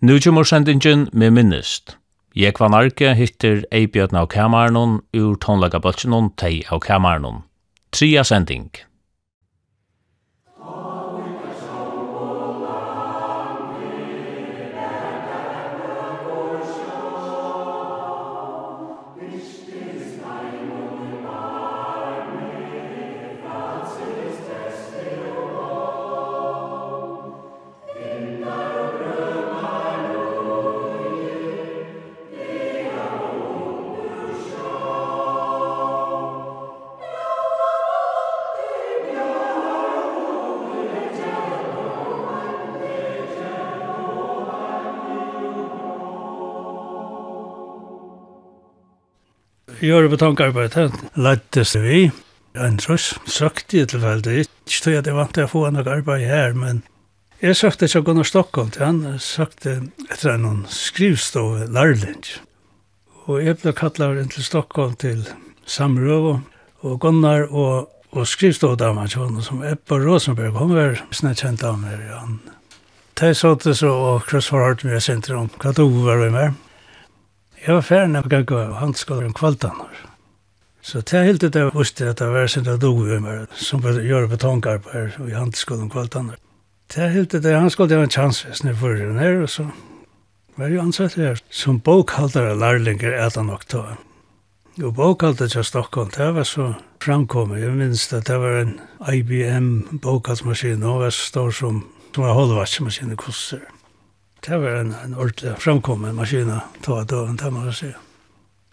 Nu kommer sendingen med minnest. Jeg var narke hittir Eibjørn av kameran ur tonlaga bøtjen tei av kameran. Tria sending. gjør betongarbeid, lettes vi. En trus, søkte i tilfeldig. Ikke tog jeg det vant til å få noe arbeid her, men jeg søkte ikke å gå til Stockholm til han. Jeg søkte etter en skrivstov lærling. Og jeg ble kattlet inn til Stockholm til Samrøv og Gunnar og, og skrivstovdamen som Ebba Rosenberg, hun var snett kjent av meg. Han. Det så det så, og Krøsvar Hartmyr senter sentrum, hva du var vi med. Jeg var ferdig av gang av handskolen kvaltan. Så til helt ut jeg visste at det var sin av dovimer som gjør betongarbeid i handskolen kvaltanar. Til helt ut jeg handskolen var en chansvis når for den her, og så var jeg ansett her som bokhaldare lærlinger etan oktober. Og bokhaldare til Stockholm, det var så framkommet. Jeg minns at det var en IBM bokhaldsmaskin, og var stor som, som var holdvatsmaskin i kurser. Det var en, en ordentlig framkommen maskina, ta et døren, det må jeg si.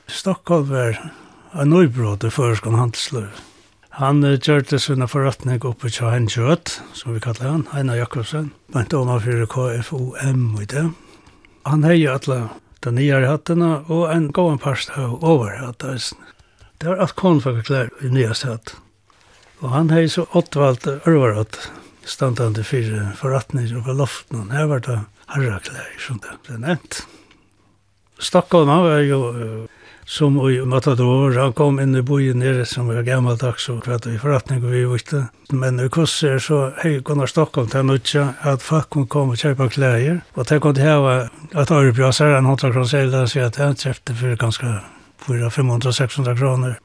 Stockholm var en nøybråd i føreskånd handelsløy. Han uh, gjør det sånne forretning oppe til Hein Kjøt, som vi kallar han, Heina Jakobsen. Men da man fyrir KFOM og det. Han heier alle de nyere hattene, og en gåen parst av overhattene. Det var alt konfakke klær i nye hatt. Og han heier så åttvalgte ørvarat, standande fyrir forretning over loften. Her var det herraklær, som det ble nevnt. Stockholm, han var jo som i Matador, han kom inn i bojen nere som var gammaldags og kvart i forretning og vi visste. Men i kurser så hei Gunnar Stockholm til nødja at folk kunne komme og kjøpe klær, og det kunne heva at Ørebjøsar, en håndtak kroner Seila, så at han kjøpte for ganske 400-500-600 kroner.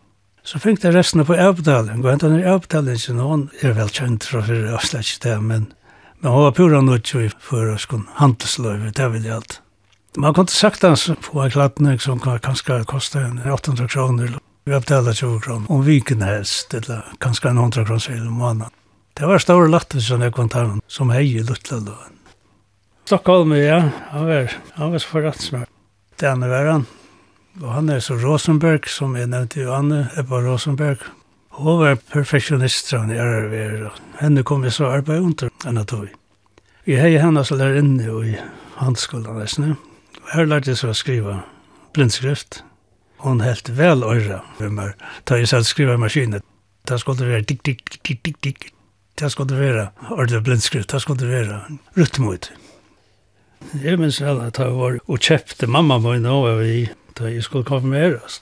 Så fikk det resten på avbetaling, og hentan er avbetalingen, og han er vel kjent fra fyrir avslags det, men Men han var pura nødt i føreskon handelsløyve, det vil jeg alt. Man kunne sagt hans på en klatning som kanskje kostet 800 kroner, vi avtaler 20 kroner, om viken helst, eller kanskje en 100 kroner i måneden. Det var stor latter som jeg kunne ta som hei i Lutlaloven. Stockholm, ja, han var, han var så forrettsmær. Det andre han, og han er så Rosenberg, som jeg nevnte jo Anne, Ebba Rosenberg, Hun var perfektionist, hun er ved, henne kom vi så arbeid under henne tog. Vi Jeg hei henne som lær inne i handskolen nesten. Og Her lærte jeg så å skrive blindskrift. Hun helt vel øyre med meg, da jeg selv skrive i maskinen. Det skulle være dik, dik, dik, dik, tikk, tikk. Det skulle være ordentlig blindskrift, det skulle være rytmod. Jeg minns vel at jeg var og kjøpte mamma min over i da jeg skulle konfirmeres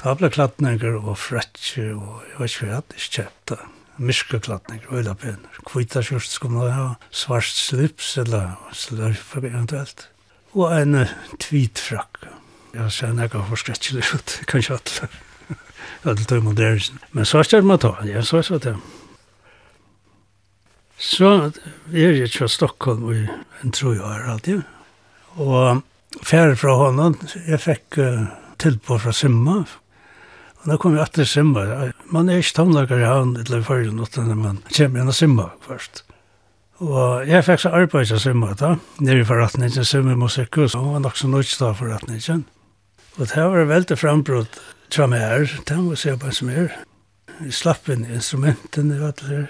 tabla klatningar og frætje og jeg vet ikke hva jeg hadde ikke kjøpt det. Myske klatningar, øyla penner. Kvita kjørst skulle man ha svart slips eller slørf eventuelt. Og en tvitfrakk. Jeg ser for forskrettelig ut, kanskje alle. Alle tog modernismen. Men svart er man ta, ja, så var det. Så er jeg fra Stockholm i en tro jeg år alltid. Og færre fra hånden, jeg fikk uh, tilbå fra Simma, Og da kom jeg etter simma. Man er ikke tannlager i havn eller i fargen, utan man kommer igjen og simma først. Og jeg fikk så arbeid til simma da, nere i forretningen, simma musikk, og han var nok så nødt til forretningen. Og det var veldig frambrudd fra meg her, det må jeg se på som er. Jeg slapp inn instrumentene og alt det her.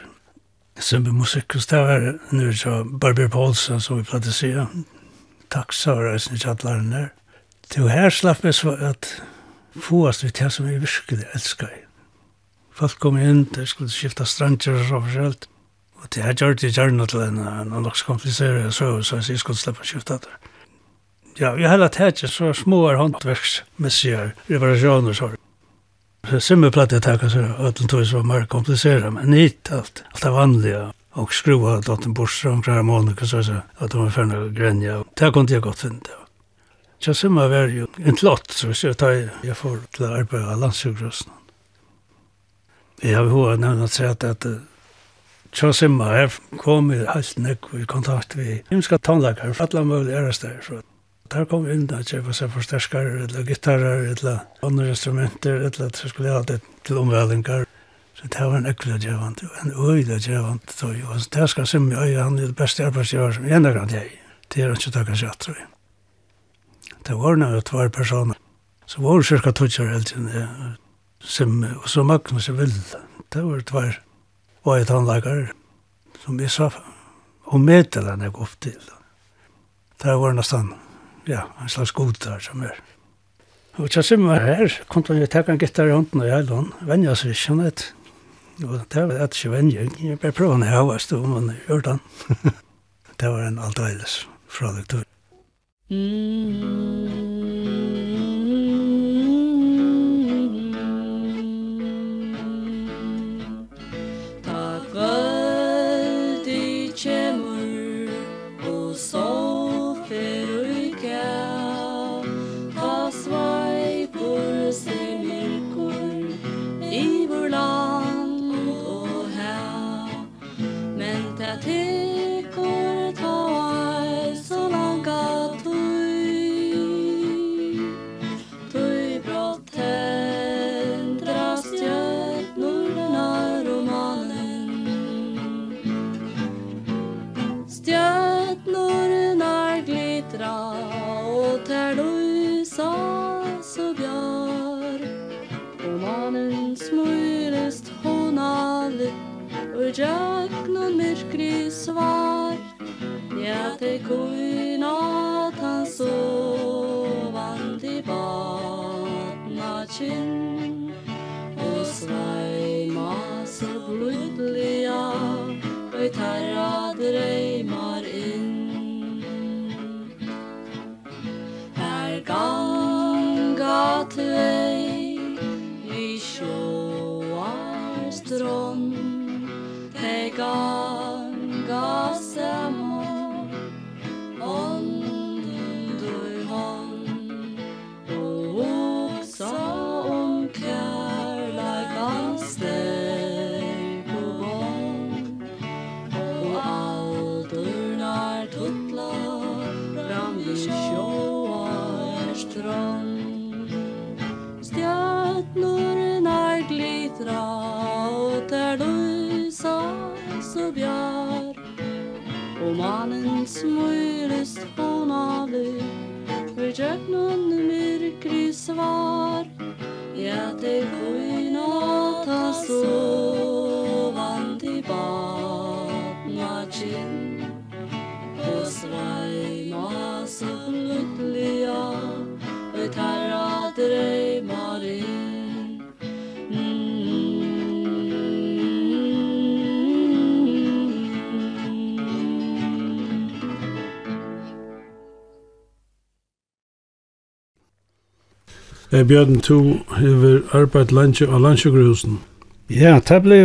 Simma det var nere så Barbier Paulsen som vi platt å si, takk sa ikke at kjattlæren der. Til her slapp jeg så at fåast vi til som vi virkelig elsker. Folk kom inn, de skulle skifta stranger og så forskjellig. Og det her gjør det gjerne til en, en nok så kompliseret så, så jeg skulle slippe å skifta det. Ja, jeg heller tætje så små er håndverksmessige reparasjoner så. Så jeg takk, så ødelen tog så mer kompliseret, men hit alt, alt er vanlige. Og skruva dotten bort, omkring harmonika, så så, at de var ferdig å grenja. Det kunne jeg godt finne det. Så simma var jo en klott, så jeg tar jeg får til å arbeide av landsugrøsene. Jeg har hva nevnt sett at så simma her kom i helt nek i kontakt med himska tannlager, for alle mulige æres så Der kom inn at jeg var seg forsterskere, eller gitarrer, eller andre instrumenter, eller at jeg skulle ha det til omvælinger. Så det var en ekkelig djevant, en øyde djevant. Så det skal simma, jeg er han er det beste arbeidsgjøret som jeg ender kan jeg. Det er ikke takk at jeg tror jeg. Det var några två personer. Så var det cirka tutsar helt Som, og så Magnus vil. Det var två var ett handläggare som vi sa och meddelade när jag upp till. Det var nästan ja, en slags god där som är. Og så som var her, kom til å teka en gitar i hånden og jeg lån, venja seg ikke han et. Og det var et ikke venja, jeg bare prøvde han i stum och men gjør det han. det var en aldreiles fra det Mm. God. myrist hon av vi Vi gjøknon Eh, Bjørn, du har arbeidt landkjø av landsjøkkerhusen. Ja, det ble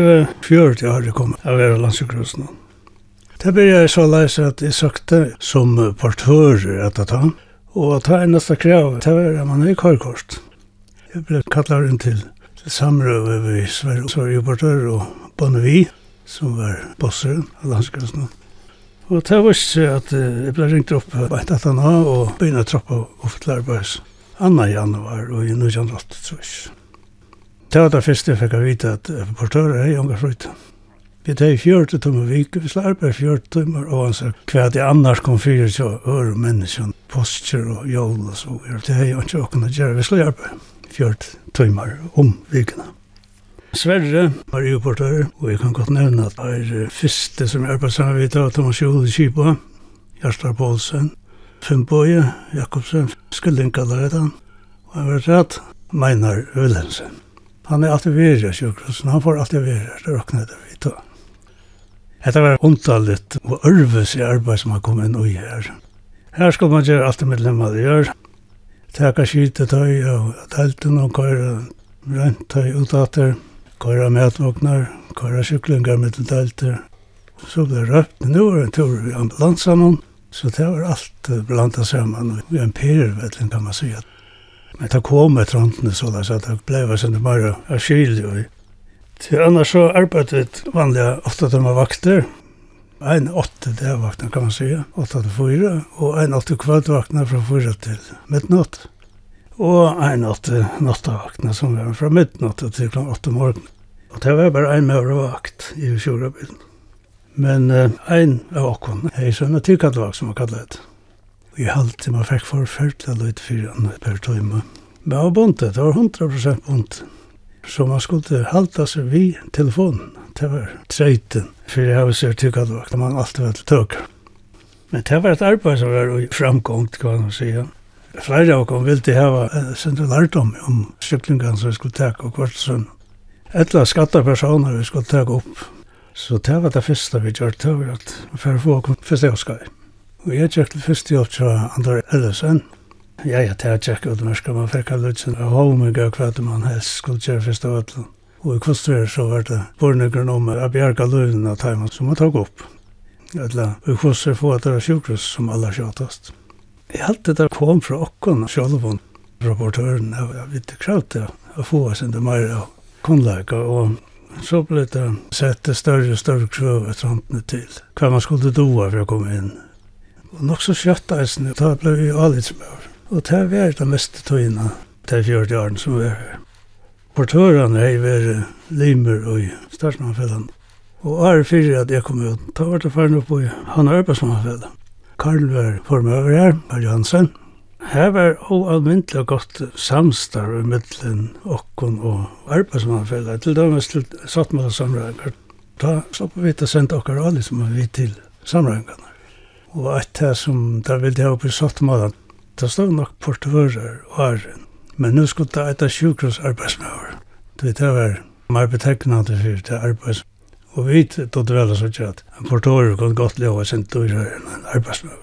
fjørt jeg har kommet av å landsjøkkerhusen. Det ble jeg så leis at jeg søkte som portfører etter ta, og at det neste krav, det var at man er har kort. Jeg ble kallet inn til, til samrøve ved Sverige, så var portfører og Bonnevi, som var bosseren av landsjøkkerhusen. Og det var ikke at jeg ble ringt opp på etter ta, og begynte å troppe og fortelle arbeids anna januar og i 1983. Det var det første jeg fikk vite at portører er unga frukt. Vi tar i fjørte timer vik, vi slår arbeid fjørte timer, og han sa hva det annars kom fyrir så øre menneskene, postjer og jól og så, det er jo ikke åkne gjøre, vi slår arbeid fjørte timer om vikene. Sverre var jo portører, og jeg kan godt nevne at det er første som jeg arbeid sammen med, det Thomas Jolde Kipa, Gjerstar Poulsen, Finnboje Jakobsen, skyldinkallar heter han. Og han var rett Meinar Wilhelmsen. Han er alltid virre i sjukhusen, han får alltid virre, det råkner det vi tar. Hetta var ontalligt og ørvis i arbeid som har kommet inn og her. Her skal man gjøre alt det medlemmer det gjør. Teka skite tøy og telten og køyre rent tøy utater, køyre medvåknar, køyre syklingar med telter. Så ble det røpt, nu det en tur i ambulansen Så det var allt blandat samman och en pervertligen kan man si. Men det kom et röntgen så där så att det blev så det bara är skyldig. Til annars så arbeidet vi vanliga åtte timmar vakter. En åtta dagvakter kan man si, åtta till fyra. Och en åtte kvällvakter från fyra till midnatt. Och en åtte nattavakter som var fra midnatt till klockan åtta morgen. Och det var bara en möra vakt i Tjorabilden. Men uh, ein av okkon er sånn at tilkallag som man kallar det. Vi halte man fikk forferdelig løyt fyrir han per tøyma. Men av bondet, det var 100% bondet. Så man skulle halta seg vi telefonen. Det var treiten fyrir jeg ser tilkallag. Det man alltid var til tøk. Men det var et arbeid som var framgångt, kan man si. Flere av okkon ville hava uh, lærdom om syklingan som vi skulle teka og kvart sånn. Etla skatta personer vi skulle teka opp Så det var det første vi gjør til, var at for å få første avskar. Og jeg gjør til første jobb til Andar Ellesen. Jeg er til å tjekke ut norska, man fikk alle utsen av homen gav hva man helst skulle gjøre første av alle. Og i kostver så var det bornegren om å bjerga løven av teimen som man tok opp. Eller i kostver få at det var sjukhus som alle kjøttast. Jeg held det der kom fra okkon sjålvån, rapportøren, jeg vet ikke kravt det, å få oss enda mer av kunnleika og så ble det sett større og større krøv etter håndene til. Hva man skulle doa for å komme inn. Og nok så kjøtt eisen, da ble vi alitsmør. Og det var det meste tøyene, det fjørte årene som var her. Portørene er vært limer og startsmannfellene. Og år fyrir at jeg kom ut, da var det ferdig oppe i han arbeidsmannfellet. Karl var formøver her, Marie Hansen. Her var oalmyndelig godt samstarv i middelen okkon og arbeidsmannfellet, til dømes til sattmålsamrøyngar. Da slapp vi til å sende okkar alle som vi til samrøyngarna. Og et her som da vil jeg oppe i sattmålet, da stod nok portfører og æren. Men nu skulle det etter sjukros arbeidsmøver. Det var mer betegnande for det arbeids. Og vi tog det vel så ikke at en portfører kunne godt leve sin dyrere enn en arbeidsmøver.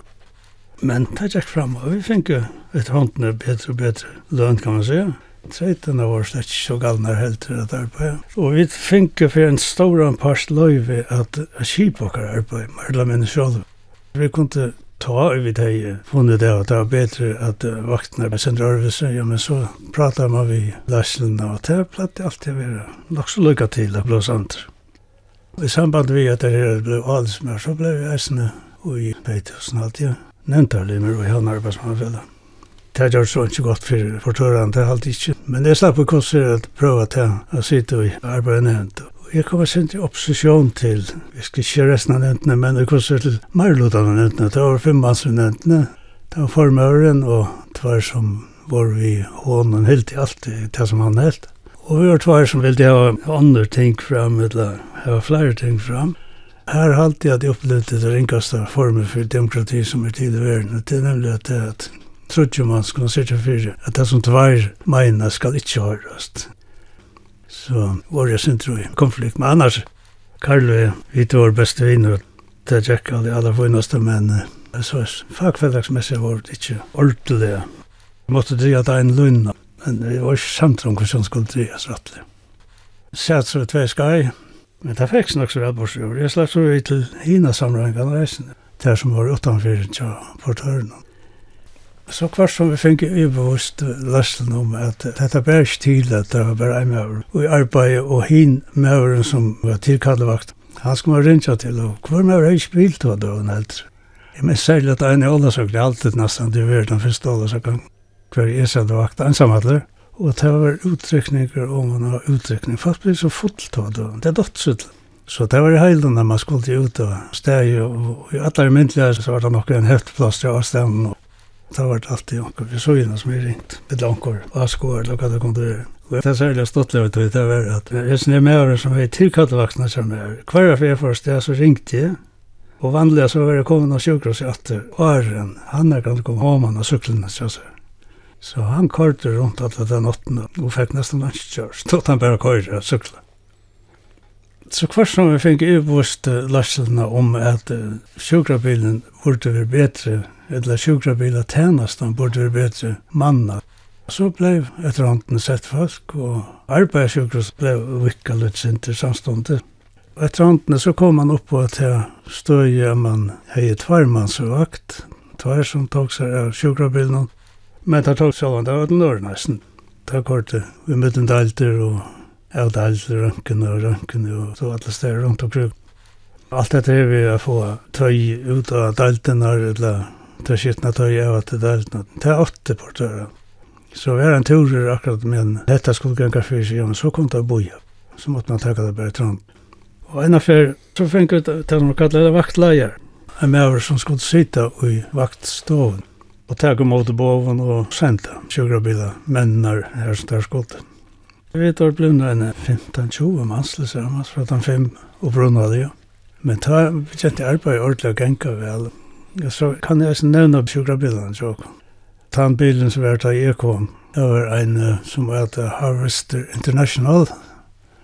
Men det gikk fram, og vi fikk jo et håndene bedre og bedre lønn, kan man si. Treitene var slett ikke så galne til at arbeid. Og vi fikk jo for en stor en par løyve at kjip okker arbeid, Marla selv. Vi kunne ta vi det funnet det at det var bedre at vaktene ble sendt arbeid, ja, men så pratet man vi Larsen, og det platt alltid være nok så lykka til det blås andre. I samband vi at det ble alls mer, så ble vi eisende og i 2000 alltid, ja nevntarlimer og hevn arbeidsmannfellet. Det gjør så ikke godt for fortørene, det er alt ikke. Men jeg slapp å konsentrere at prøve til å sitte i arbeidet nevnt. Jeg kommer sent i opposisjon til, vi skal ikke resten av nevntene, men jeg konsentrere til Marlotan nevntene. Det var fem manns av nevntene. Det var formøren og tvær som var vi hånden helt i alt det som han helt. Og vi var tvær som ville ha andre ting fram, eller ha flere ting fram. Her har alltid at jeg opplevde det ringkaste formen for demokrati som er tid i verden. Det er nemlig at det er at trodde man skulle sitte for at det som tvær meina skal ikke høres. Så var jeg sin tro i konflikt. Men annars, Karlo, vi to vår beste vinner. det er ikke alle aller fineste, men så er fagfellagsmessig var det ikke ordentlig. Vi måtte dreie det en lønna, men det var ikke samt om hvordan skulle dreie drias rettelig. Sæt så tve skai, Men det fikk nok så rett bort. Jeg slapp så vidt til hina samlingene reisende, der som var utenfor tja portørene. Så kvart som vi fikk ibevost lesten om at dette bare ikke til at det var bare en møver. Og i arbeidet og hin møveren som var tilkallevakt, han skulle man rinja til, og hver møver er ikke bilt var da en eldre. Jeg minns særlig at en i åldersøkene alltid nesten, det var den første åldersøkene. Hver jeg satt vakt ensamhetler. Og det var uttrykninger og man har uttrykning. Folk blir så fullt av det. Det er dødsutlen. Så det var i heilen når man skulle ut og steg, og i alle myndelige så var det nok en høftplass til avstanden. Det var alltid anker vi så inn som vi ringt, et anker, avskår, eller hva det kunne gjøre. Og det er særlig stått løpet ut, det var at resten er med som er tilkattvaksne som er. Hver av jeg først, jeg så ringte jeg, og vanlig så var jeg kommet av sjukros i atter. Åren, han er kan komme hjem av syklene, så jeg Så han kørte rundt alle den åttende, og fikk nesten landskjør, stod han bare kørte og sykla. Så hver som vi fikk uvost larselene om at uh, sjukrabilen burde være bedre, eller sjukrabilen tjenestene burde være bedre manna. Så ble etter hånden sett folk, og arbeidssjukrus ble vikka litt sin til samståndet. Og etter hånden så kom han opp på at jeg stod i at man hei tvarmannsvakt, tvar som tog seg av sjukrabilen, Men det tok sånn, det var den år nesten. Det var kort, vi møtte en dalter og jeg delter, rønken og rønken og så alle steder rundt og kruk. Alt dette er vi å få tøy ut av deltene eller det er skittna tøy av at det deltene. Det er åtte portører. Så vi er en tur akkurat men dette skulle ganga fyrir sig, så kom det å boja. Så måtte man taka det bare trånd. Og en affær, så fengt vi til å kallar det vaktleier. En maver som skulle sitta i vaktstoven og tek om åter boven og sendte sjukrabiler, mennene her som der skått. Vi tar blivna en 15-20 mannslig sammen, för at han fem brunna det, ja. Men ta, vi kjente arbeid ordentlig og genka vel. Så kan jeg nevna sjukrabilen, så. Ta bilen som var ta jeg kom, det var en som var Harvester International,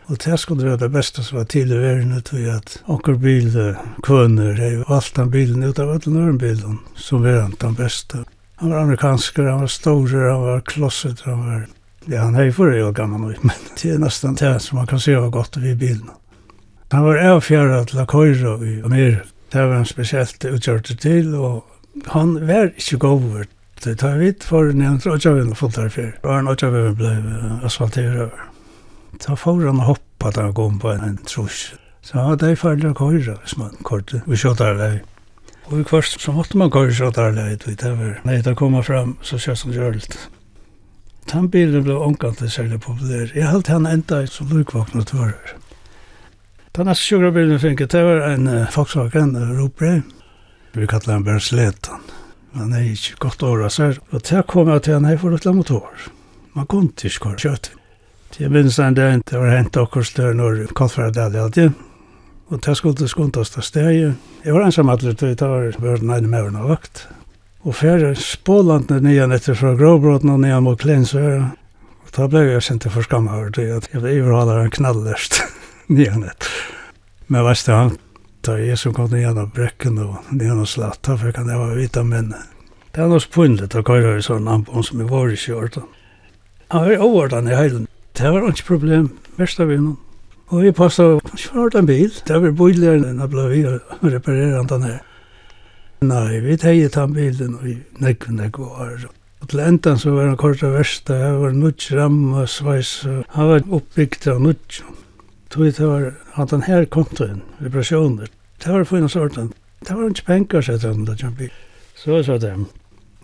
Og det skulle være det beste som var tidlig verden, til at onker bil, kvønner, jeg valgte den bilen ut av alle nøren bilen, som var den beste. Han var amerikansk, han var stor, han var klosset, han var... Ja, han er ju förra jo gammel nå, men det er nesten det som man kan se var gott vid bilen. Han var avfjärrad til Akoira i Amir. Det var han spesielt utgjort til, og han var ikke gåvor. Det tar vidt for för när han åtgärden och fullt därför. Og han åtgärden blev over. Så får han hoppa da han kom på en trus. Så han var där i färdiga Akoira hvis man kortade. Vi kjøttar där. Og vi kvart så måtte man gå så där läget vi där. Nej, där komma fram så kör som görligt. Den bilen ble omkant til særlig populær. Jeg halte han enda i som lukvåkna tører. Den neste sjukra bilen fikk jeg, det var en uh, Volkswagen uh, Ropre. Vi kallar han bare Sletan. Men det er ikke godt åra sær. Og til kom jeg til han her for et motor. Man kunne ikke kjøtt. Til minst en dag, det var hent okkur større når Kalferdal alltid og det skulle skundast av steg. Jeg var ensam atler til det var bare negne med henne vakt. Og færre spålandene nyan etter fra Gråbrotten og nyan mot Klinsøra. Og da ble jeg sendt for skam over det, at jeg ble iverhaler en knallest nyan etter. Men veist det han, da jeg som kom nyan av brekken og nyan av slatt, da fikk han jeg var vita minne. Det er noe spunnet å køyre i sånn ambon som i vår i kjørtan. Han var i overdan i heilen. Det var ikke problem, mest av innan. Og vi passet å kjøre en bil. Det var boiler enn jeg ble vi og reparere den her. Nei, vi teiet den bilen og vi nekk, nekk var. Og til enden så var han kort av verste. Jeg var nødt ramme og sveis. Han var oppbygd av nødt. Tog det var han den her kontoen, vibrasjoner. Det var for en sort. Det var ikke penger, sier han, det kjempe. Så sa det.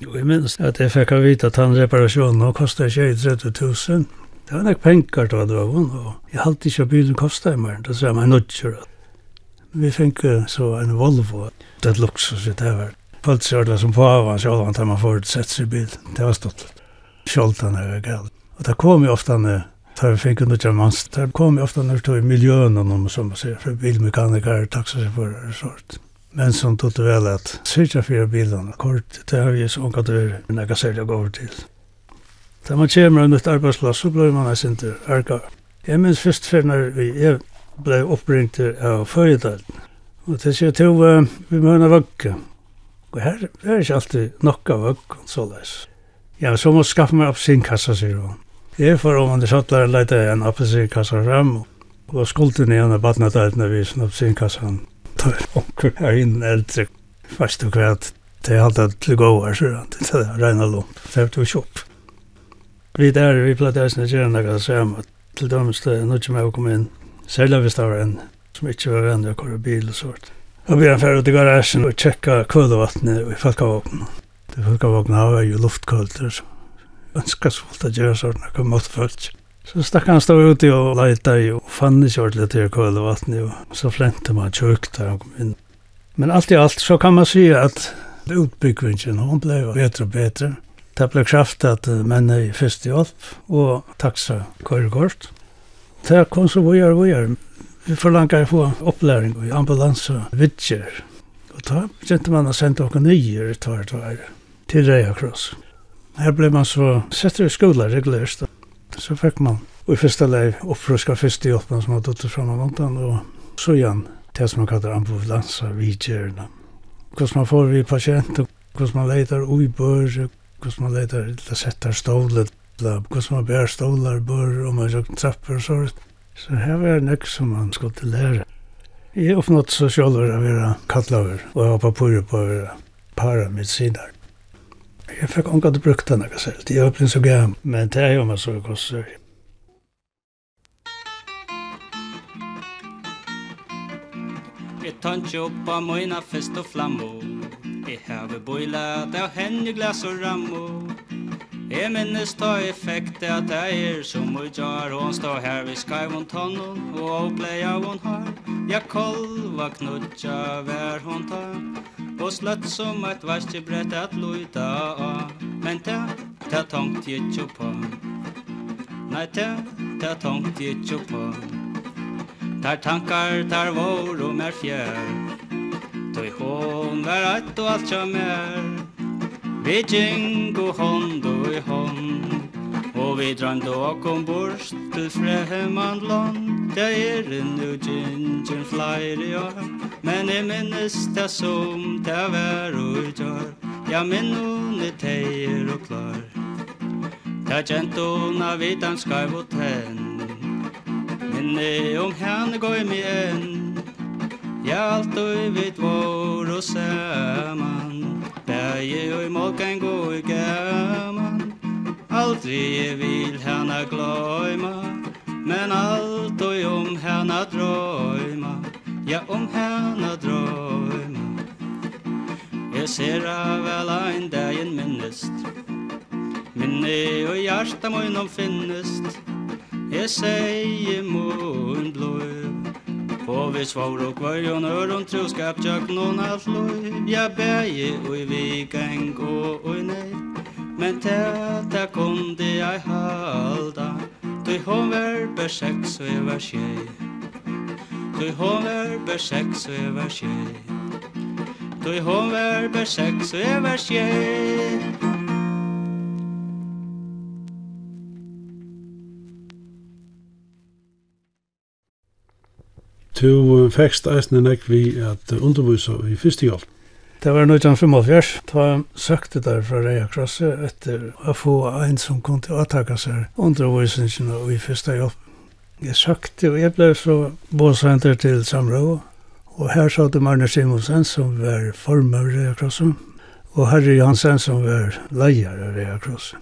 Og jeg minns at jeg fikk vite at han reparasjonen kostet 23 000 Det var nok penger til å drøven, og jeg halte ikke bilen kostet meg, morgen, da sa jeg meg nødgjør. Vi fikk så en Volvo, det er luksus i det var. Folk sier det som på av hans sjål, han tar man for å sett seg i bil. Det var stått. Sjål den er galt. Og det kom jo ofte, da vi fikk nødgjør manns, det kom jo ofte når det var i miljøen, som man sier, for bilmekanikere, taxasjåfører og sånt. Men som tog det vel at syrja fyra bilarna kort, det har vi så omkant över, men jag kan sälja gåvor till. Da man kommer av nytt arbeidsplass, så blir man eisen til Erga. Jeg minns først før når jeg ble oppringt av Føyedalen. Og til sier til vi må ha vøkke. Og her er ikke alltid nok av vøkke, så leis. Ja, så må skaffe meg appelsinkassa, sier hun. Jeg får om han sattler og leite en appelsinkassa frem. og skulde ned av badnadøytene vis en appelsinkassa. Da er onker her inn eldre. Fast og kvært, det er alltid til gåar, sier han, det er regna lomp. Det er jo ikke opp vi der, vi platt er sånn at gjerne nekka samme, til dømes det er noe med å komme inn, selv hvis det var en som ikke var venn, jeg kvar bil og sånt. Da blir han ferdig til garasjen og tjekka kølevattnet i Falkavåpen. Det Falkavåpen har jo luftkølter, fullt å gjøre sånn, jeg kom måtte følt. Så stakk han stå ute og leita i, og fann ikke ordentlig til kølevattnet, og så flente man tjukt da han kom inn. Men alt i alt så kan man si at utbyggvingen, hun ble bedre og bedre. Det ble kraft at menn er i første hjelp og taksa kørekort. Det kom så vi er, vi er. Vi forlanger å få opplæring i ambulanse vidtjer. Og da begynte man å sende dere nye i tvar til Reia Kross. Her ble man så setter i skola regulært. Så fikk man i første lei oppfruska første man som hadde døttet fram av vantan og så igjen det som man kallar ambulanse vidtjerna. Hvordan man får vi pasient og hvordan man leitar og i bør hur man letar lite sätta stålet hur man bär stålar bör om man jag trappor och sånt så här var det som man skulle lära Jag har något så själv att vara kattlaver och jag hoppar på det på para med sidor. Jag fick ångat brukt den här själv. Jag blev så gammal, men det är ju om jag så kostar. tanke av møyna fest og flammo I have boilat av henne glas og rammo E minnes ta effekte at jeg er som og jar Hon står her vi skaiv hon tannen og pleia hon har Ja kolva knutja hver hon tar Og slett som et varskebrett at luita av Men ta, ta tankt jeg på Nei ta, ta tankt jeg på Tar tankar tar vår og mer fjær. Tui hon var ett og alt som mer Vi tjeng og hånd og i hånd Og vi dran då kom bort til främmande land. Det är nu gingen flyr i år Men jag minnes det som det var och gör Ja, minn hon er teier og klar Det gentona vid skaiv och tenn. Minne om henne går i enn Ja, allt vit vi tvår och samman Bäge och i måkan gå i gamman Aldrig vill Men alt og om henne drøyma. Ja, om henne drøyma. Jeg ser av alla en dagen minnest Minne og hjarta må innom finnest Jeg sier mun blod Og vi svar og kvar jo nør øron troskap tjak noen alt loj Ja bæje og i vikeng og og nei Men ta ta kom det jeg halda. Du hon var ber sex og jeg var tjej Du hon var ber sex og jeg var tjej Du hon var ber sex og jeg var tjej Tu fekst eisne nek vi at undervisa i fyrstehjálp. Det var 1955, da jeg søkte der fra Reia Krasse etter å få en som kom til å attaka seg undervisningen og i første jobb. Jeg søkte, og jeg ble så båsenter til Samrå, og her satt Marne Simonsen som var former av Reia Krasse, og Harry Jansen som var leier av Reia Krasse.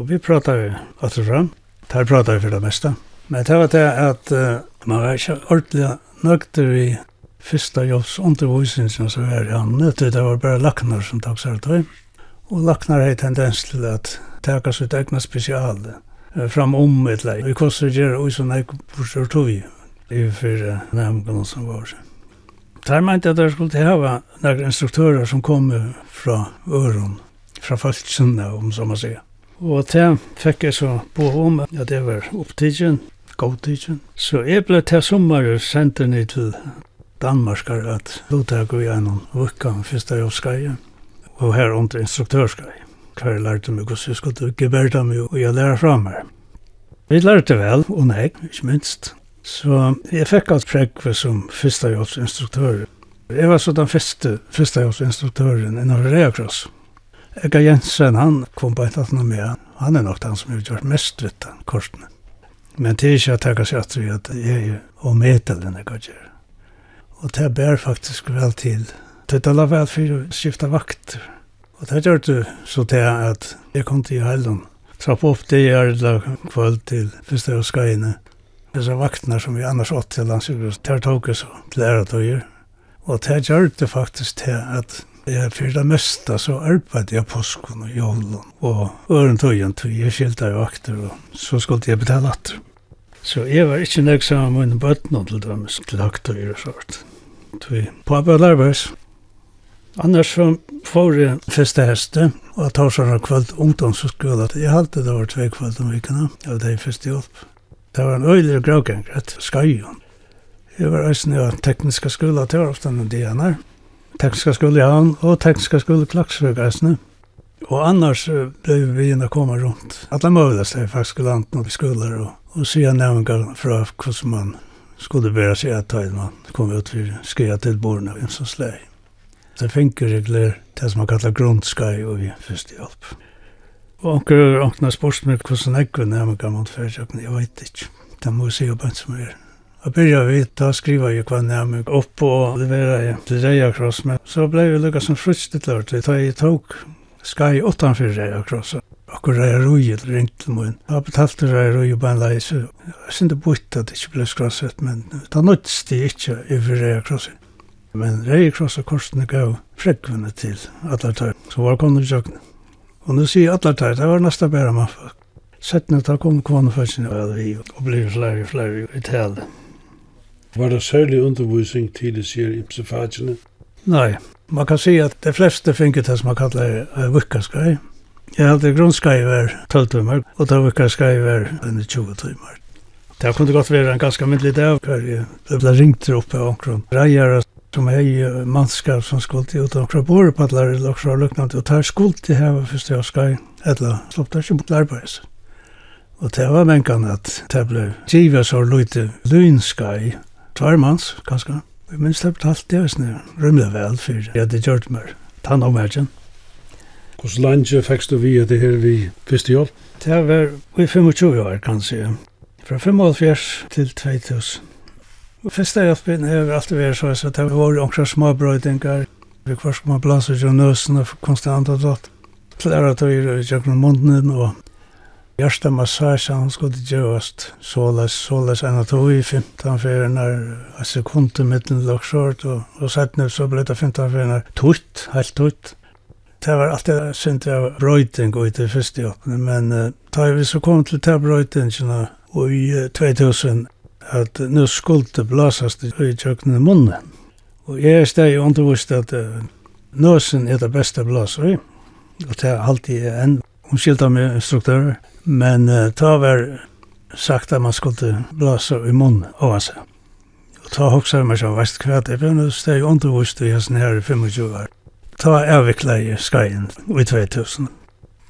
Og vi pratet etter fram, der pratet vi for det meste. Men det var det at uh, Man var ikke ordentlig nøkter i første jobbs undervisning som var i han til det var bare laknar som tok seg tøy. Og laknar har tendens til at ta sitt egna spesiale fram om et leik. Vi kostar gjerra ui som eik bursar tøy i fyrir nærmgående som var. Der mente at jeg skulle hava noen instruktører som kom fra øron, fra Falskjønne, om så man sier. Og til fikk jeg så på om at det var opptidgen godtidsen. Så jeg ble til sommer sendt ned til Danmarkar at lotak og gjennom vukkan fyrsta jobbskai og her under instruktørskai. Hver lærte meg hvordan jeg skulle geberda meg og jeg lærer fra meg. Vi lærte vel, og nei, ikke minst. Så jeg fikk alt prekve som fyrsta jobbsinstruktør. Jeg var så den første fyrsta jobbsinstruktøren innan Reakross. Ega Jensen, han kom på et eller annet med. Han er nok den som har gjort mest vitt den kortene. Men det er ikke at jeg kan si at jeg er og medelen jeg kan gjøre. Og det bærer faktisk vel til. Det er la vel for å skifte vakt. Og det gjør det så til at jeg kom til Heilund. Trapp opp det jeg er da kvöld til første av skajene. Disse vaktene som vi annars åt til landsjøkers, der tog jeg så til æretøyer. Og det gjør det faktisk til at Ja, for det meste så arbeidde jeg påsken og jorden, og øren tog jeg tog, jeg skilte jo akter, og så skulle jeg betale atter. Så jeg var ikke nøy sammen med mine bøttene til dem, til akter og sånt. Tog pappa og larvers. Annars så får jeg første heste, og tar sånn av kveld ungdomsskolen. Jeg halte det var tve kveld om vikene, av det første hjelp. Det var en øylig gravgang, et skajon. Jeg var eisen i tekniska skola, det var ofte noen dianer tekniska skole i Havn og tekniska skole i Klaksrøkasene. Og annars ble vi inn å komme rundt. Alle mulige steg faktisk i landet noen skoler og, og sier nævngar fra hvordan man skulle bæra seg at ta man kom ut for skreia til bordene og en sånn sleg. Det finker regler det som man kallar grundskai og vi første hjelp. Og anker åkna spørsmål hvordan jeg kunne nævngar mot fyrtjøkken, jeg vet ikke. Det må jeg si jo bare som er. Jag började vita da skriva jeg hva när jag upp och leverera ju till Reja Cross. Men så blev jag lyckad som frutst ett lört. Jag tog Sky utanför Reja Cross. Och Reja Rui ringt til mun. Jag betalte Reia Rui på en lejs. Jeg synes det bort att det ikke ble skrasset. Men da nåtts de ikke över Reia Kross. Men Reia Kross og Korsene gav frekvene til Atlartar. Så var kom det i jökna. Och nu sier Atlartar, alla tör. Det var nästa bära maffa. Sättna tar kom kvarnfärsen og vi och blir flere og flere i tale. Var det særlig undervisning til det sier ipsefagene? Nei, man kan si at de fleste finner det som man kallar uh, vikkaskai. Jeg hadde grunnskai var 12 timer, og da vikkaskai var 20 timer. Det kunne godt være en ganske myndelig dag hver jeg ble ringt opp av omkron. Reier som hei mannskap som skulle til ut av omkron bor på alle lakser og luknande, og tar skuld til heva først jeg skai, eller slopp der ikke mot arbeids. Og det var menkan at det ble givet så lite lynskai, tvær mans, kanskje. Vi minns det betalt det, jeg rymlig vel, for jeg hadde gjort meg tann om verden. Hvordan landet fikk du via det her vi første hjelp? Det var i 25 år, kanskje. Fra 55 til 2000. Fyrsta hjelpen har alltid vært så at det var omkring småbrøydinger. Vi kvarsk man blase jo nøsene konstant og dott. Til æra tøyer i jøkken munnen og Hjärsta massage, han skulle gjørast såles, såles enn at hui 15 när en sekund mitten lakshort, og, og sett nu så blev det 15 när tutt, helt tutt. Det var alltid synd av var brøyting i det første jobbene, men uh, da vi så kom til det brøytingene i uh, 2000, at uh, nu skulle det blasast i kjøkkenen i munnen. Og jeg er steg og undervist at uh, nøsen er det beste blas, og det er alltid en omskilda med instruktører. Men uh, ta var sagt at man skulle blåsa i munnen av seg. Og ta hoksa meg som veist kvart, jeg begynner steg undervist i hessen her i 25 år. Ta avvikla i Skyen i 2000.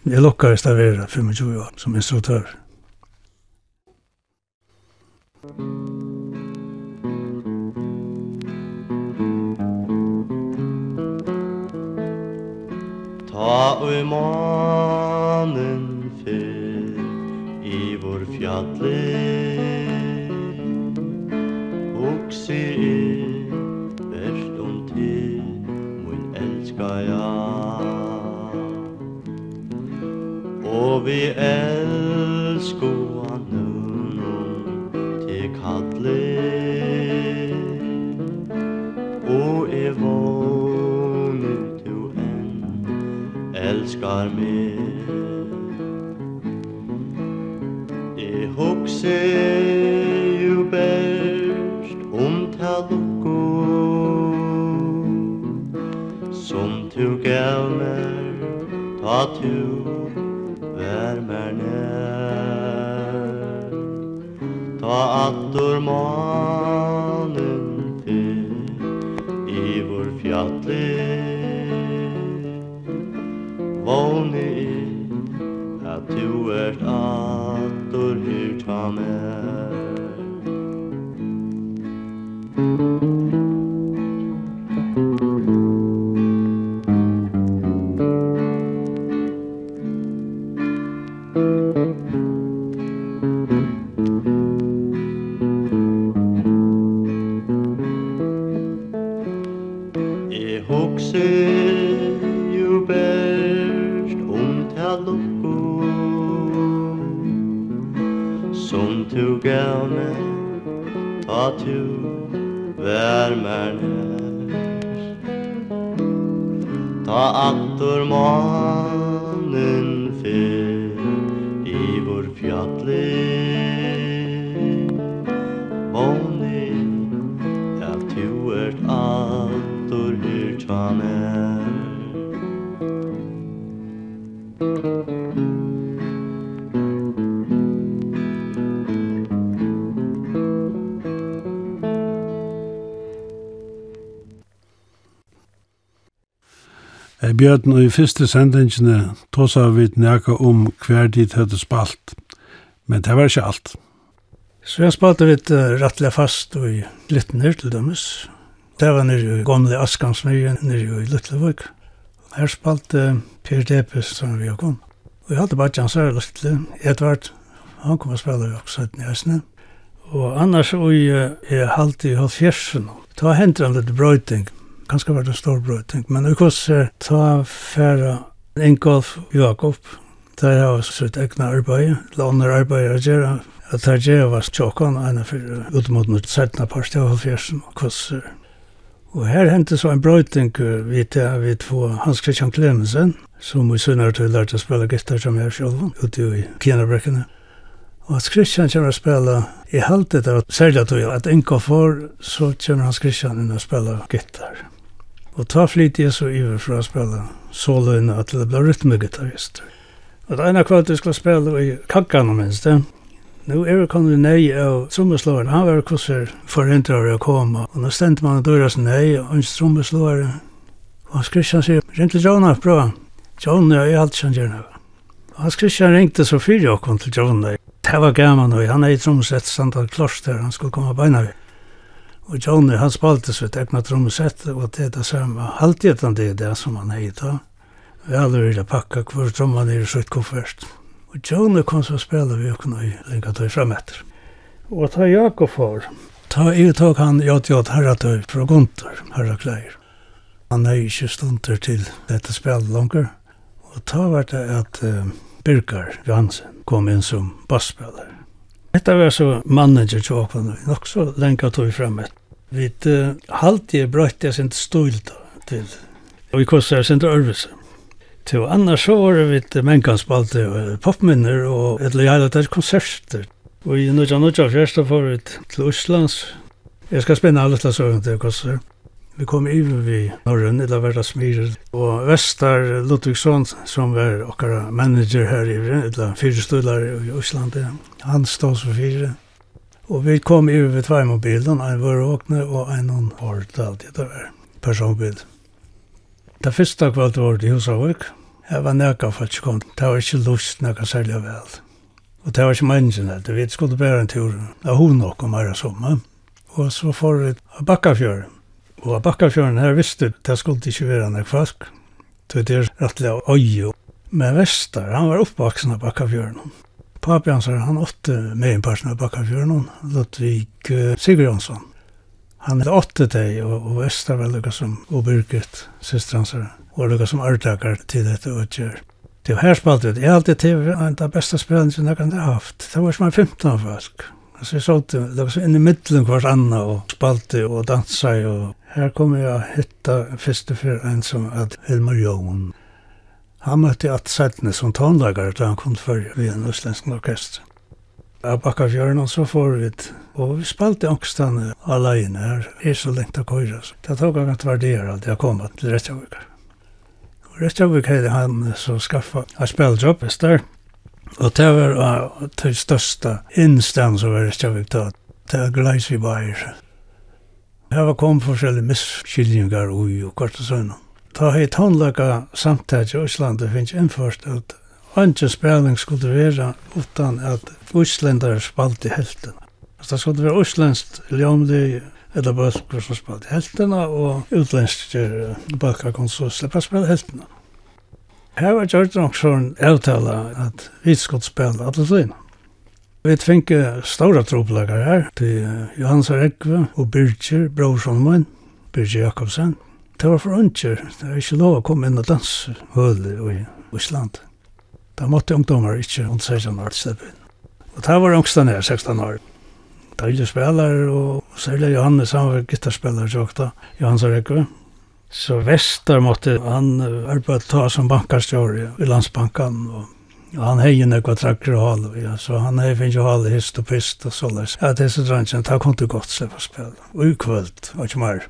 Jeg lukka i stavera 25 år som instruktør. Ta ui manen fjalli Og se Verst om til Mun elska ja. Og vi elsko anunum Til kalli Og du enn Elskar mig du värmer nær. Ta attor mat Bjørn og i første sendingene tåsa vi nekka om hver dit hadde spalt, men det var ikke alt. Så jeg spalte vi rettelig fast og i Glittner til dømes. Det var nere i gamle Askansmøyen, nere i Luttlevøk. Her spalte Per Depes som vi har kom. Og jeg hadde bare hans her Luttle, Edvard, han kom og spela jo også i nesne. Og annars og jeg halte i halvfjersen. Ta hendt en litt brøyting ganske vært en stor brøyting. Men ukos er ta færa Ingolf Jakob, der har sitt egna arbeid, låner arbeid å gjøre. At der gjør var tjokken, ene for ut mot mot sætna parst av halvfjersen, ukos er. Og her hendte så en brøyting, vi til vi två Hans Christian Clemensen, som vi sønner til lærte å spille gitar som jeg selv, ute i Kienabrekkene. Og Hans Christian kommer å spille, i halte det, særlig at Ingolf var, så kommer Hans Christian inn og spille gitar. Og ta flyt jeg så iver for å spille såløyene at det ble rytmegitarist. Og det ene kvart jeg skulle spille i kakkene minst det. Nå er det kommet nei av trommeslåren. Han var hvordan forhindret å komme. Og nå stendte man og døres nei og hans trommeslåren. Og Hans Christian sier, ring til Jonah, bra. prøv. John, ja, jeg har alltid kjent gjerne. Og Hans Christian ringte så fyra og kom til Jonah. Det var gammel, og han er i Tromsøt, Sandal Kloster, han skulle komme beina ved. Og Johnny, han spalte seg sitt egnet trommesett, og det er det samme halvdjetan det er det som han heit da. Vi alle ville pakka hvor tromman er i sitt koffert. Og Johnny kom så spela vi og kunne lenga tøy fram etter. Og ta Jakob for, ta i tog han jott jott herratøy fra Gunther, herrakleir. Han er ikke stunder til dette spelet langer. Og ta var det at uh, Birkar Johansen kom inn som bassspelare. Detta var så manager til åkvann, nok så lenge tog fram ett. Vi uh, halte jeg brøtt jeg sin stol till. Och vi kostade sin rörelse. Till annars så var det vid mänkanspalter popminner och ett lejala der konserter. Och i nødja nudja fjärsta får vi till Oslands. Jag ska spänna alla slags ögon til konserter. Vi kom iver vi norrøn, eller verda smirer, og Vestar Ludvigsson, som var okkara manager her iver, eller fyrstudlar i Osland, han stod som fire. Og vi kom iver ved tveimobilen, en åkne og en hon hård, alt det var personbil. Det første kvalt var det i Husavøk, Jeg var nøkka for ikke kom. Det var ikke lust nøkka særlig vel. Og det var ikke menneskene heller. Vi skulle bære en tur av hun nok om her sommer. Og så får vi av Bakkafjøret. Og av Bakkafjøren her visste det skulle ikke være nek folk. Det er rettelig av øye. Men Vestar, han var oppvaksen av Bakkafjøren. Papi hans er han åtte med en person av Bakkafjøren, Ludvig Sigurd Jansson. Han er åtte deg, og, og Vestar var lukka som, og Birgit, syster hans er, og lukka som ærtakar til dette utgjør. Det var her spalt ut. Jeg har alltid til en av beste spillene som jeg kan ha haft. Det var som en 15 folk. Altså jeg så det, det var så inn i middelen hver annet, og spalte og dansa og Her kom jeg å hitta første for en som at Helmar Jón. Han møtte at Sætne som tonlager da han kom før vi en østlensk orkester. Av og så får vi det. Og vi spalte angstene alene her. Det er så lengt å køyre. Det tok han at at jeg kom til Rettjavik. Rettjavik hadde han så skaffa en speljobb i større. Og det var det største innstand som var Rettjavik da. Det var gleis vi bare. Det var kom forskjellige miskyldningar ui og kvart og sånn. Da hei tannlaka samtidje i Osland, det finnes innførst at andre spilling skulle være utan at Íslandar spalt i helten. Så det skulle være Íslandst ljomlig eller bøsker som spalt i helten, og utlenskjer bøkker kom så slipper spalt i heltena. Her var Gjørgen også en avtale at vi skulle spille alle tøyene. Vi tvinke stora tropelagar her til Johans Rekve og Birgir, brorsan min, Birgir Jakobsen. Det var for ønsker, det er ikke lov å komme inn og danse høle i Osland. Da måtte ungdommer ikke under 16 år slippe inn. Og det var ungstene her, 16 år. Deilig spiller, og særlig Johannes, han var gitarspelare så ofta, Johans Rekve. Så Vester måtte han arbeide ta som bankarstjåri i Landsbanken og Og han hei jo nekva trakker og hal, ja, så han hei finnst jo hal i hist og pist og så leis. Ja, disse drangene, ta kom til godt seg på spil, og ukvöld, og ikke mer.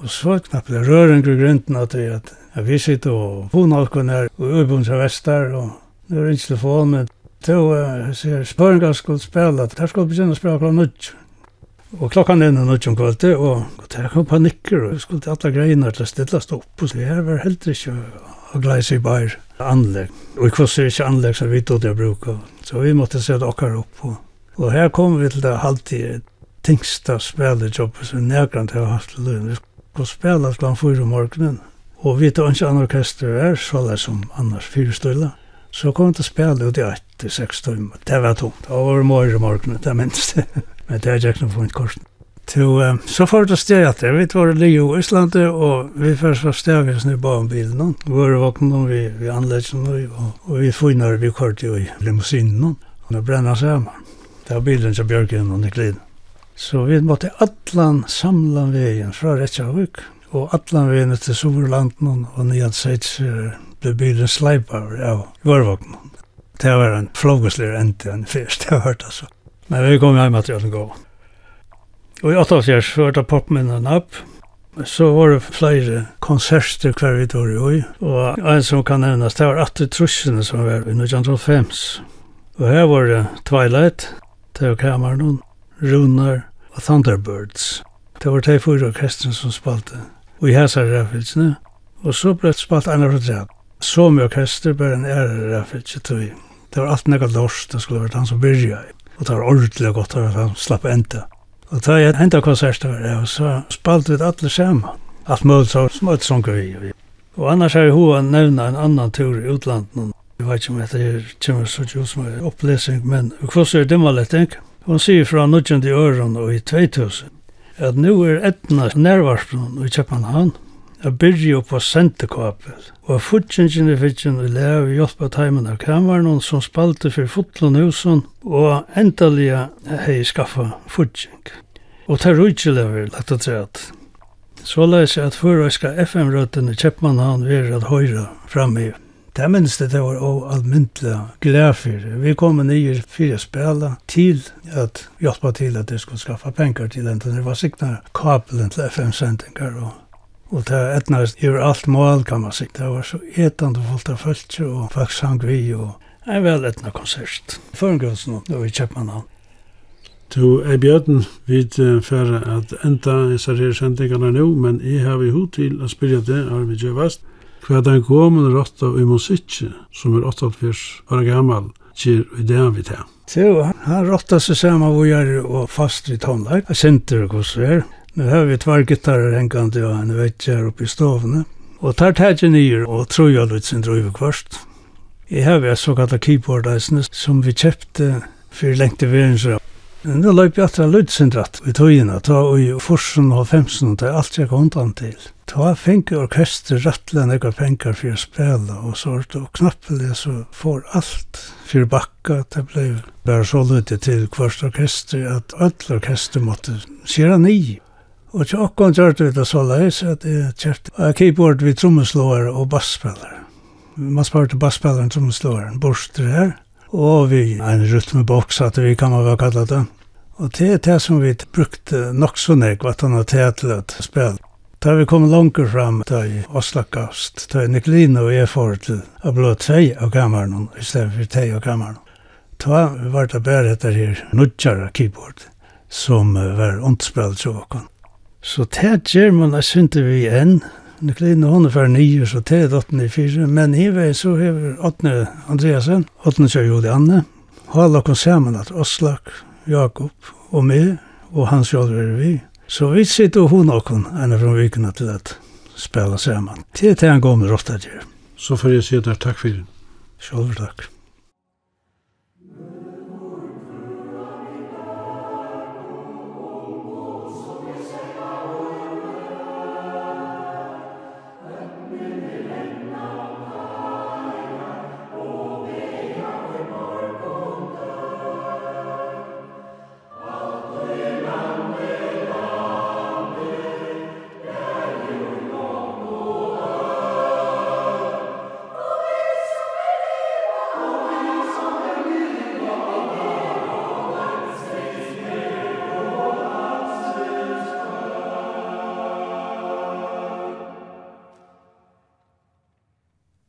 Og så knapp det røren gru grunden at vi, at ja, vi sitter og pona okkon her, og ubund seg vestar, og nu er ikke telefon, men to uh, sier spøringa skuld spela, der skulle begynne å spela klokka nudj. Og klokkan er nødt om kvöldi, og der kom panikker, og vi skulle til alle greinar til å stillast opp, og så her var heldur ikke å gleise i bæri anlegg. Og det kostar ikke anlegg som vi tog det å bruke. Så vi måtte se det okkar opp på. Og her kom vi til det halvtid tingsta spelejobbet som nekran nærkant har haft til løn. Vi skulle spela klant fyra morgenen. Og vi tog ikke andre orkester er, så det som annars fyra støyla. Så kom vi til spela ut i 8-6 timer. Det var tungt. Det var morgen morgenen, det minst. Men det er ikke noe funnet korsen. Så, så får det stäga att vi var det i Island och vi först var stäga oss nu bara bilen. Vi var vakna vi, vi anläggade och, och vi finade vi kört i limousinen. Och det brände sig hemma. Det var bilen som Björken och Niklin. Så vi måtte allan samla vägen från Rättshavik och allan vägen till Soverlanden och nyan Seitz blev bilen slajpar av Vörvakna. Det var en flågeslig änte en fyrst, jag hört alltså. Men vi kom hem att jag skulle gå. Og i 88 så var det popminnen opp. Så var det flere konserter hver vi tog i Og en som kan nevnes, det var Atte Trussene som var i 1905. Og her var det Twilight, Theo Cameron, Runar og Thunderbirds. Det var de fyra orkestrene som spalte. Og i hæsar raffelsene. Og så ble det spalt Einar Rodrett. Så mye orkester, bare en ære raffels i. Det var alt nekka lors, det skulle vært han som byrja i. Og det var ordentlig godt at han slapp enda. Og da jeg hentet konserter, og så spalte vi alle sammen. Alt mulig så smøtt sånger vi. Og annars har jeg hova nevna en annan tur i utlandet. Jeg vet ikke om dette er kjemmer så ut som er opplesing, men hvordan er det mal etter? Hun sier fra 19. øren og i 2000 at nu er etna nærvarsbron i København a byrja upp på sentekapel. Og a futsingin i fittin i lea vi hjelpa taimen av kameran som spalte fyrir fotlun husen og endalega hei skaffa futsing. Og ta rujtjelever lagt at træt. Så leis at fyrrøyska FM-røtten i Kjeppmannhavn veri at høyra i Det minste det var også almindelig glæfyr. Vi kom nye fire spela til at hjelpa til at det skulle skaffa penger til den. Det var sikna kabelen til FM-sendingar og Og det etnast i alt mål, kan man sikta. Det var så etande fullt av følse, og folk sang vi, og en vel etna konsert. Førengrønsen, og vi kjøpte man Du, jeg bjørn vid færre at enda i ser sendingarna nå, men jeg har vi hod til å spyrja det, Arvid Gjøvast, hva den gåmen rotta i musikje, som er 88 år gammal, kjer vi det han vidt her. Jo, han rotta seg saman hvor jeg er og fast i tonlag, jeg senter hos er. Nu har vi tvær gitarrer hengande og en väggar oppi i stovene. Og tar tætje nyer og troja litt sin drøyve kvart. Jeg har vi et såkalt keyboard som vi kjøpte for lengte verensra. Nå løp jeg atra lydsyndrat i tøyina, ta i forsen og femsen, ta alt jeg kom undan til. Ta fengi orkester rattla nekka pengar å spela og sort, og knappelig så får alt for bakka, det blei bare så lydig til kvart orkester at alt orkester måtte skjera nye. Og til okkon gjør vi det så leis at jeg kjøpte en keyboard vi trommeslåer og bassspiller. Man sparte bassspilleren trommeslåeren borster her, og vi en rytmeboks at vi kan være kallet det. Og det er det som vi brukte nok så nek at han har til å spille. Da vi kom langt fram da i Oslakast, da Nikolina og jeg får til å blå tvei av kameran i stedet for tvei av kameran. Da var det bare etter her nudjara keyboard som var ondspill til åkken. Så det gjør man jeg synte vi enn. Nå kleine hon er fyrir nye, så det er åttende i fire. Men i vei så hever åttende Andreasen, åttende kjør jo Jodi Anne. Hala kom sammen at Oslak, Jakob og meg, og hans kjølver er vi. Så vi sitter og hun og hun, enn fra vikene til at spela sammen. Det er det han går med råttet gjør. Så får jeg si der takk for det. Kjølver takk.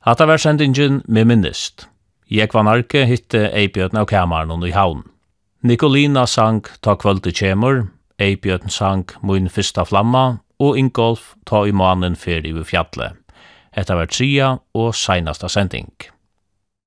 Hatta var sendingen med minnist. Jeg var narke hitte Eibjørn av kameran i havn. Nikolina sang Ta kvölde kjemur, Eibjørn sang Mun fyrsta flamma og Ingolf Ta i manen fyrir i fjallet. Hetta var tria og seinasta sending.